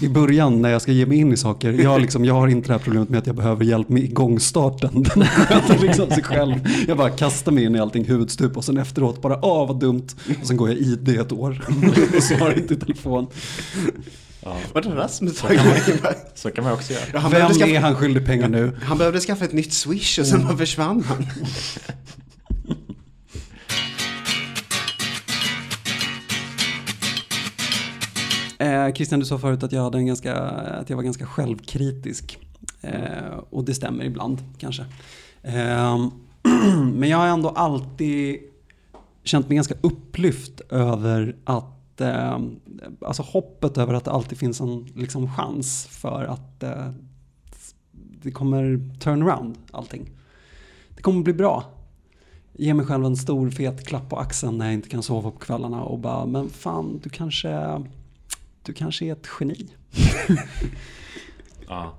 I början när jag ska ge mig in i saker. Jag, liksom, jag har inte det här problemet med att jag behöver hjälp med igångstarten. Den sköter liksom sig själv. Jag bara kastar mig in i allting huvudstup och sen efteråt bara åh vad dumt. Och sen går jag i det ett år och svarar inte i telefon. Ja, Vart har Rasmus Så så kan man också göra. Ja, han, Vem behövde är skaffa, han skyldig pengar nu? han behövde skaffa ett nytt swish och sen bara försvann han. Eh, Christian, du sa förut att jag, hade en ganska, att jag var ganska självkritisk. Eh, och det stämmer ibland kanske. Eh, men jag har ändå alltid känt mig ganska upplyft över att eh, alltså hoppet över att det alltid finns en liksom, chans för att eh, det kommer turn around allting. Det kommer bli bra. Ge mig själv en stor fet klapp på axeln när jag inte kan sova på kvällarna och bara, men fan, du kanske, du kanske är ett geni. Ja.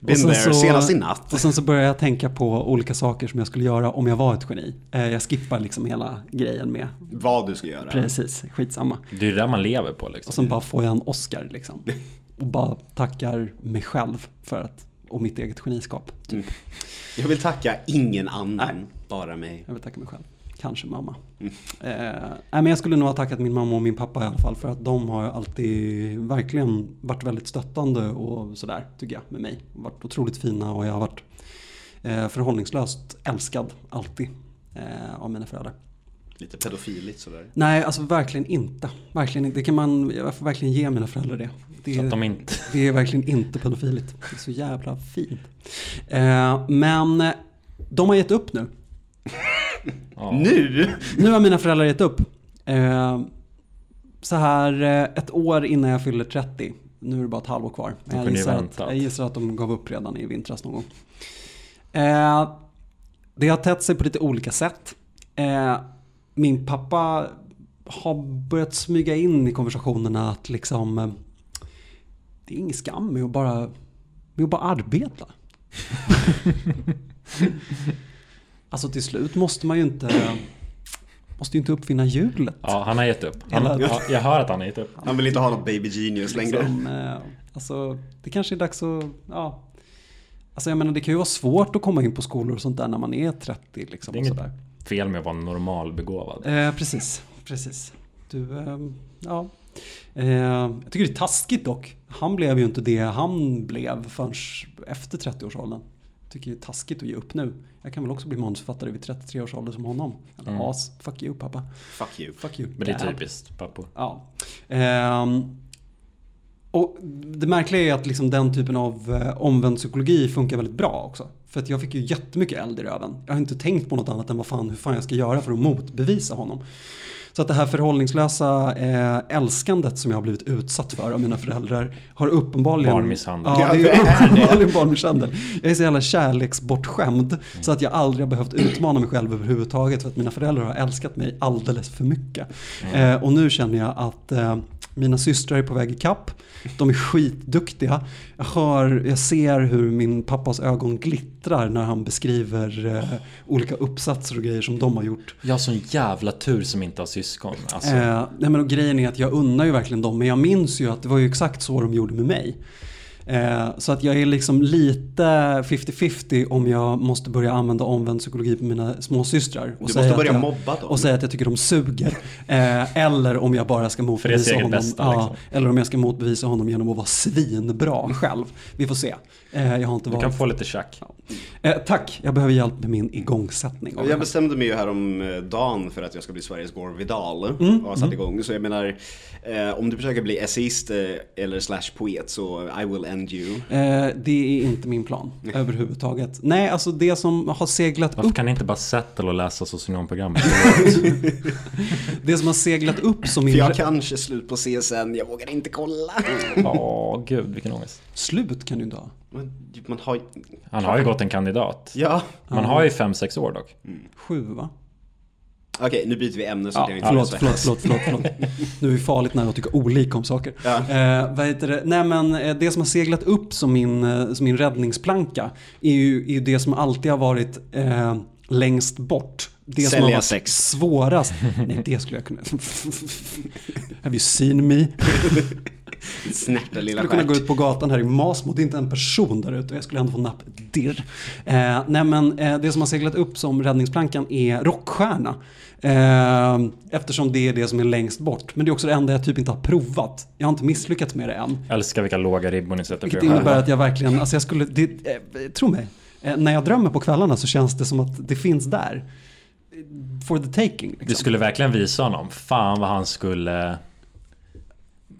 Been there, så- senast i natt. Och sen så börjar jag tänka på olika saker som jag skulle göra om jag var ett geni. Eh, Jag skippar liksom hela grejen med, Vad du ska göra. precis, skitsamma. Det är det man lever på liksom. Och sen bara får jag en Oscar liksom. Och bara tackar mig själv för att, och mitt eget geniskap. Mm. Jag vill tacka ingen annan, Nej. bara mig. Jag vill tacka mig själv. Kanske mamma. Mm. Eh, men jag skulle nog ha tackat min mamma och min pappa i alla fall. För att de har alltid verkligen varit väldigt stöttande och sådär tycker jag med mig. Varit otroligt fina och jag har varit eh, förhållningslöst älskad alltid eh, av mina föräldrar. Lite pedofiligt sådär. Nej, alltså verkligen inte. Verkligen inte. Det kan man, jag får verkligen ge mina föräldrar det. Det Så att de inte... det är verkligen inte pedofiligt. Det är så jävla fint. Eh, men de har gett upp nu. Ja. Nu? Nu har mina föräldrar gett upp. Eh, så här eh, ett år innan jag fyller 30. Nu är det bara ett halvår kvar. Men jag gissar, att, jag gissar att de gav upp redan i vintras någon gång. Eh, det har tätt sig på lite olika sätt. Eh, min pappa har börjat smyga in i konversationerna att liksom eh, det är ingen skam med att bara, med att bara arbeta. alltså till slut måste man ju inte måste ju inte uppfinna hjulet. ja, han har gett upp. Han, ja, jag hör att han har gett upp. Han vill inte ha något baby genius längre. Liksom, eh, alltså, det kanske är dags att, ja. Alltså jag menar det kan ju vara svårt att komma in på skolor och sånt där när man är 30 liksom. Det är inget sådär. fel med att vara normalbegåvad. Eh, precis, precis. Du, ehm, ja. Eh, jag tycker det är taskigt dock. Han blev ju inte det han blev förrän efter 30-årsåldern. Tycker det är taskigt att ge upp nu. Jag kan väl också bli manusförfattare vid 33 års ålder som honom. Eller Mm. as, fuck you pappa. Fuck you. Fuck you. Men det är typiskt pappor. Ja. Ehm, och det märkliga är att liksom den typen av eh, omvänd psykologi funkar väldigt bra också. För att jag fick ju jättemycket eld i röven. Jag har inte tänkt på något annat än vad fan, hur fan jag ska göra för att motbevisa honom. Så att det här förhållningslösa eh, älskandet som jag har blivit utsatt för av mina föräldrar har uppenbarligen... Barnmisshandel. Ja, det är uppenbarligen barnmisshandel. Jag är så jävla kärleksbortskämd så att jag aldrig har behövt utmana mig själv överhuvudtaget för att mina föräldrar har älskat mig alldeles för mycket. Mm. Eh, och nu känner jag att eh, mina systrar är på väg i kapp. De är skitduktiga. Jag, hör, jag ser hur min pappas ögon glittrar när han beskriver eh, olika uppsatser och grejer som de har gjort. Jag har sån jävla tur som inte har syskon. Alltså, Eh, nej men och grejen är att jag unnar ju verkligen dem, men jag minns ju att det var ju exakt så de gjorde med mig. Eh, så att jag är liksom lite 50-50 om jag måste börja använda omvänd psykologi på mina småsystrar. Och Du säga måste börja jag, mobba dem. Och säga att jag tycker de suger. Eh, eller om jag bara ska motbevisa honom. bästa, ja, liksom. Eller om jag ska motbevisa honom genom att vara svinbra själv. Vi får se. Eh, jag har inte Du varit. kan få lite tjack. Eh, tack, jag behöver hjälp med min igångsättning. Jag bestämde mig ju här om eh, dagen för att jag ska bli Sveriges Gore Vidal Mm, och har satt igång. Så jag menar, eh, om du försöker bli essayist eh, eller slash poet så I will end you. Eh, det är inte min plan överhuvudtaget. Nej, alltså det som har seglat Varför upp, kan ni inte bara settle och läsa socionomprogrammet? det som har seglat upp som För min... jag kanske slut på CSN, jag vågar inte kolla. Ja, gud vilken ångest. Slut kan du inte ha. Man, man har Han har ju gått en kandidat. Ja, Man har ju 5-6 år dock. Sju va? okej nu byter vi ämne så Ja, inte förlåt, förlåt, förlåt, förlåt, förlåt. Nu är vi farligt nära att tycka olika om saker. Ja. Eh, vad heter det? Nej men eh, det som har seglat upp som min, eh, som min räddningsplanka är ju, är ju det som alltid har varit eh, längst bort. Det som Sälja har varit sex. svårast. Nej, det skulle jag kunna. Have you seen me? Snärta lilla skulle kunna gå ut på gatan här i Masmo, det är inte en person där ute och jag skulle ändå få nappdirr. Eh, nej men eh, det som har seglat upp som räddningsplankan är rockstjärna. Eh, eftersom det är det som är längst bort. Men det är också det enda jag typ inte har provat. Jag har inte misslyckats med det än. Älskar vilka låga ribbor ni sätter Vilket er innebär att jag verkligen, alltså jag skulle, det, eh, tro mig. Eh, när jag drömmer på kvällarna så känns det som att det finns där. For the taking. Liksom. Du skulle verkligen visa honom. Fan vad han skulle...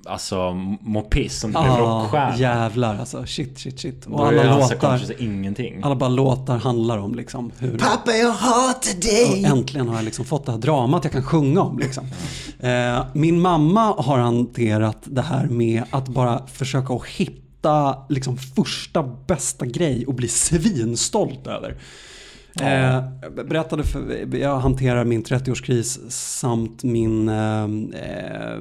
Alltså må piss om du blev ah, rockstjärna. jävlar alltså. Shit, shit, shit. Då Och är alla hans låtar, ingenting. alla bara låtar handlar om liksom hur... Pappa jag hatar Och dig! äntligen har jag liksom fått det här dramat jag kan sjunga om. Liksom. Eh, min mamma har hanterat det här med att bara försöka att hitta liksom, första bästa grej och bli svinstolt över. Eh, jag berättade för, jag hanterar min 30-årskris samt min eh, eh,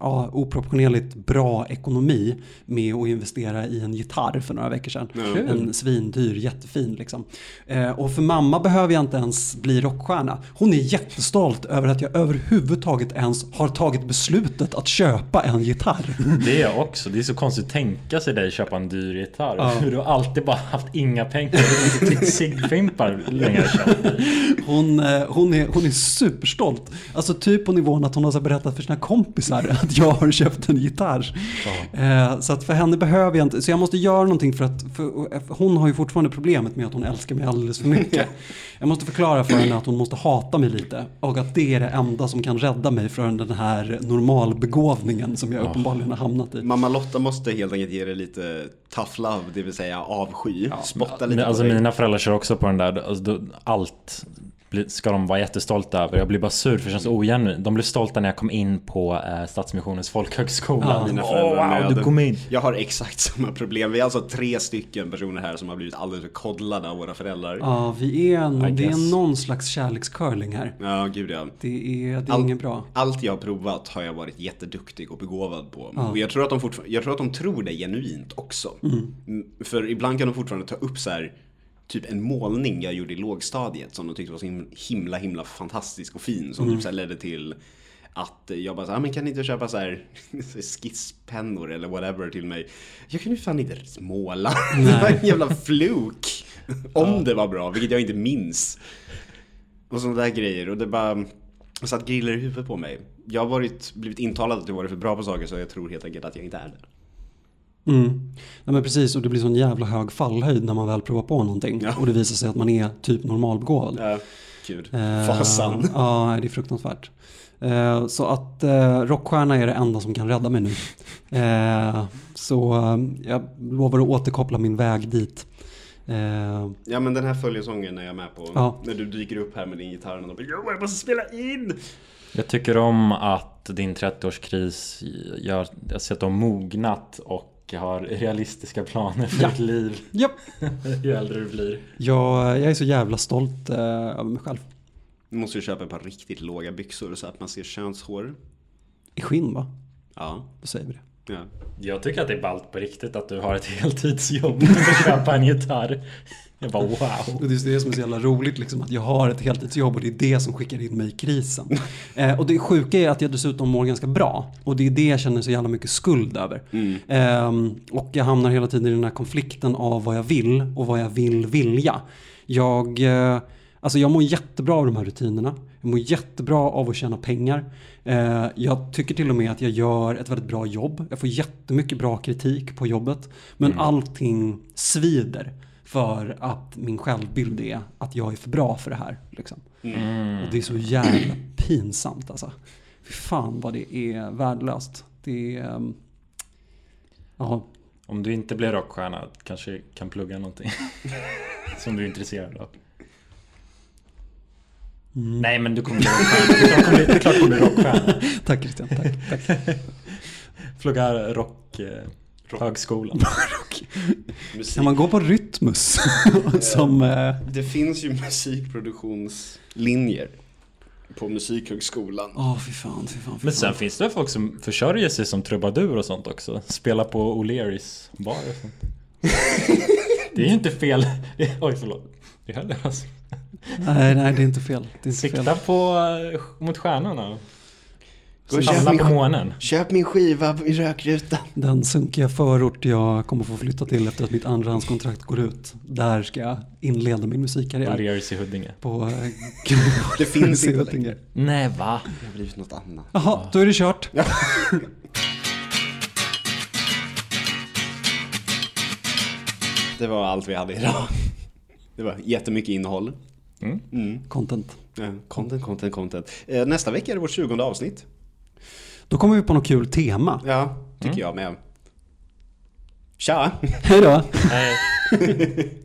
ja, oproportionerligt bra ekonomi med att investera i en gitarr för några veckor sedan. Mm. En svindyr, jättefin liksom. Eh, och för mamma behöver jag inte ens bli rockstjärna. Hon är jättestolt över att jag överhuvudtaget ens har tagit beslutet att köpa en gitarr. Det är jag också. Det är så konstigt att tänka sig dig köpa en dyr gitarr. Ja. Du har alltid bara haft inga pengar. Du har inte ciggfimpar länge. Hon, eh, hon, är, hon är superstolt. Alltså typ på nivån att hon har så berättat för sina kompisar att jag har köpt en gitarr. Eh, så att för henne behöver jag inte, så jag måste göra någonting för att, för, för hon har ju fortfarande problemet med att hon älskar mig alldeles för mycket. Jag måste förklara för henne att hon måste hata mig lite och att det är det enda som kan rädda mig från den här normalbegåvningen som jag uppenbarligen har hamnat i. Mamma Lotta måste helt enkelt ge dig lite tough love, det vill säga avsky. Spotta lite Men Alltså mina föräldrar kör också på den där. Alltså, då- allt ska de vara jättestolta över. Jag blir bara sur för det känns ogenuint. De blev stolta när jag kom in på eh, Stadsmissionens folkhögskola. Ja. Mina Åh, föräldrar wow, du kom in. Jag har exakt samma problem. Vi är alltså tre stycken personer här som har blivit alldeles kodlade av våra föräldrar. Ja, Ja, vi är, I det är någon slags kärlekscurling här. gud ja. Det är, det är All- inget bra. Allt jag har provat har jag varit jätteduktig och begåvad på. Ja. Och jag tror, att de jag tror att de tror det genuint också. Mm, För ibland kan de fortfarande ta upp så här typ en målning jag gjorde i lågstadiet som de tyckte var så him- himla himla fantastisk och fin som typ så ledde till att jag bara så här, "Ah, men kan ni inte köpa så här skisspennor eller whatever till mig? Jag kan ju fan inte måla. det var en jävla fluk. Om det var bra, vilket jag inte minns. Och sådana där grejer. Och det bara satt griller i huvudet på mig. Jag har varit, blivit intalad att jag varit för bra på saker så jag tror helt enkelt att jag inte är det. Mm. Nej men precis, och det blir sån jävla hög fallhöjd när man väl provar på någonting. Ja. Och det visar sig att man är typ normalbegåvad. Ja, gud. Eh, Fasan. Ja, det är fruktansvärt. Eh, så att eh, rockstjärna är det enda som kan rädda mig nu. Eh, så eh, jag lovar att återkoppla min väg dit. Eh, Ja men den här följelsången är jag med på. Ja. När du dyker upp här med din gitarr och bara Jo, jag måste spela in! Jag tycker om att din 30-årskris gör, jag ser att du har mognat och har realistiska planer för Ja. ditt liv. japp. Ju äldre du blir. jag, jag är så jävla stolt eh, över mig själv. Nu måste du köpa ett par riktigt låga byxor så att man ser könshår. I skinn va? Ja. Då säger vi det. Ja. Jag tycker att det är ballt på riktigt att du har ett heltidsjobb och köpa en gitarr. Jag bara wow. Och det är det som är så jävla roligt, liksom, att jag har ett heltidsjobb och det är det som skickar in mig i krisen. Eh, och det sjuka är att jag dessutom mår ganska bra. Och det är det jag känner så jävla mycket skuld över. Eh, och jag hamnar hela tiden i den här konflikten av vad jag vill och vad jag vill vilja. Jag, eh, alltså jag mår jättebra av de här rutinerna. Jag mår jättebra av att tjäna pengar. Eh, jag tycker till och med att jag gör ett väldigt bra jobb. Jag får jättemycket bra kritik på jobbet. Men allting svider för att min självbild är att jag är för bra för det här. Liksom. Och det är så jävla pinsamt alltså. Fy fan vad det är värdelöst. Det är... ehm, Ja, Om du inte blir rockstjärna kanske kan plugga någonting. Som du är intresserad av. Nej men du kommer bli rockstjärna. Det är klart du kommer bli rockstjärna. tack Christian, tack. tack. Plugga rock... Eh, högskolan. Kan man gå på Rytmus? som... Eh, Det finns ju musikproduktionslinjer på Musikhögskolan. Åh fy fan, fy fan, fy Men fan. sen finns det folk som försörjer sig som trubadur och sånt också. Spelar på O'Learys bar och sånt. Det är ju inte fel. Oj förlåt. Det är heller alltså. Nej, nej det är inte fel. Det är inte fel. Sikta på eh, mot stjärnorna. Gå och köp min, på månen. köp min skiva i rökrutan. Den sunkiga förort jag kommer få flytta till efter att mitt andrahandskontrakt går ut. Där ska jag inleda min musikkarriär. O'Learys i Huddinge. På... eh, Det finns inte Huddinge. längre. Nej va? Det har blivit något annat. Jaha, då är det kört. Det var allt vi hade idag. Det var jättemycket innehåll. Mm. Mm. Content. Ja, Content, content, content. Eh, Nästa vecka är det vårt 20 avsnitt. Då kommer vi på något kul tema. Ja, tycker jag med. Tja! Hej då!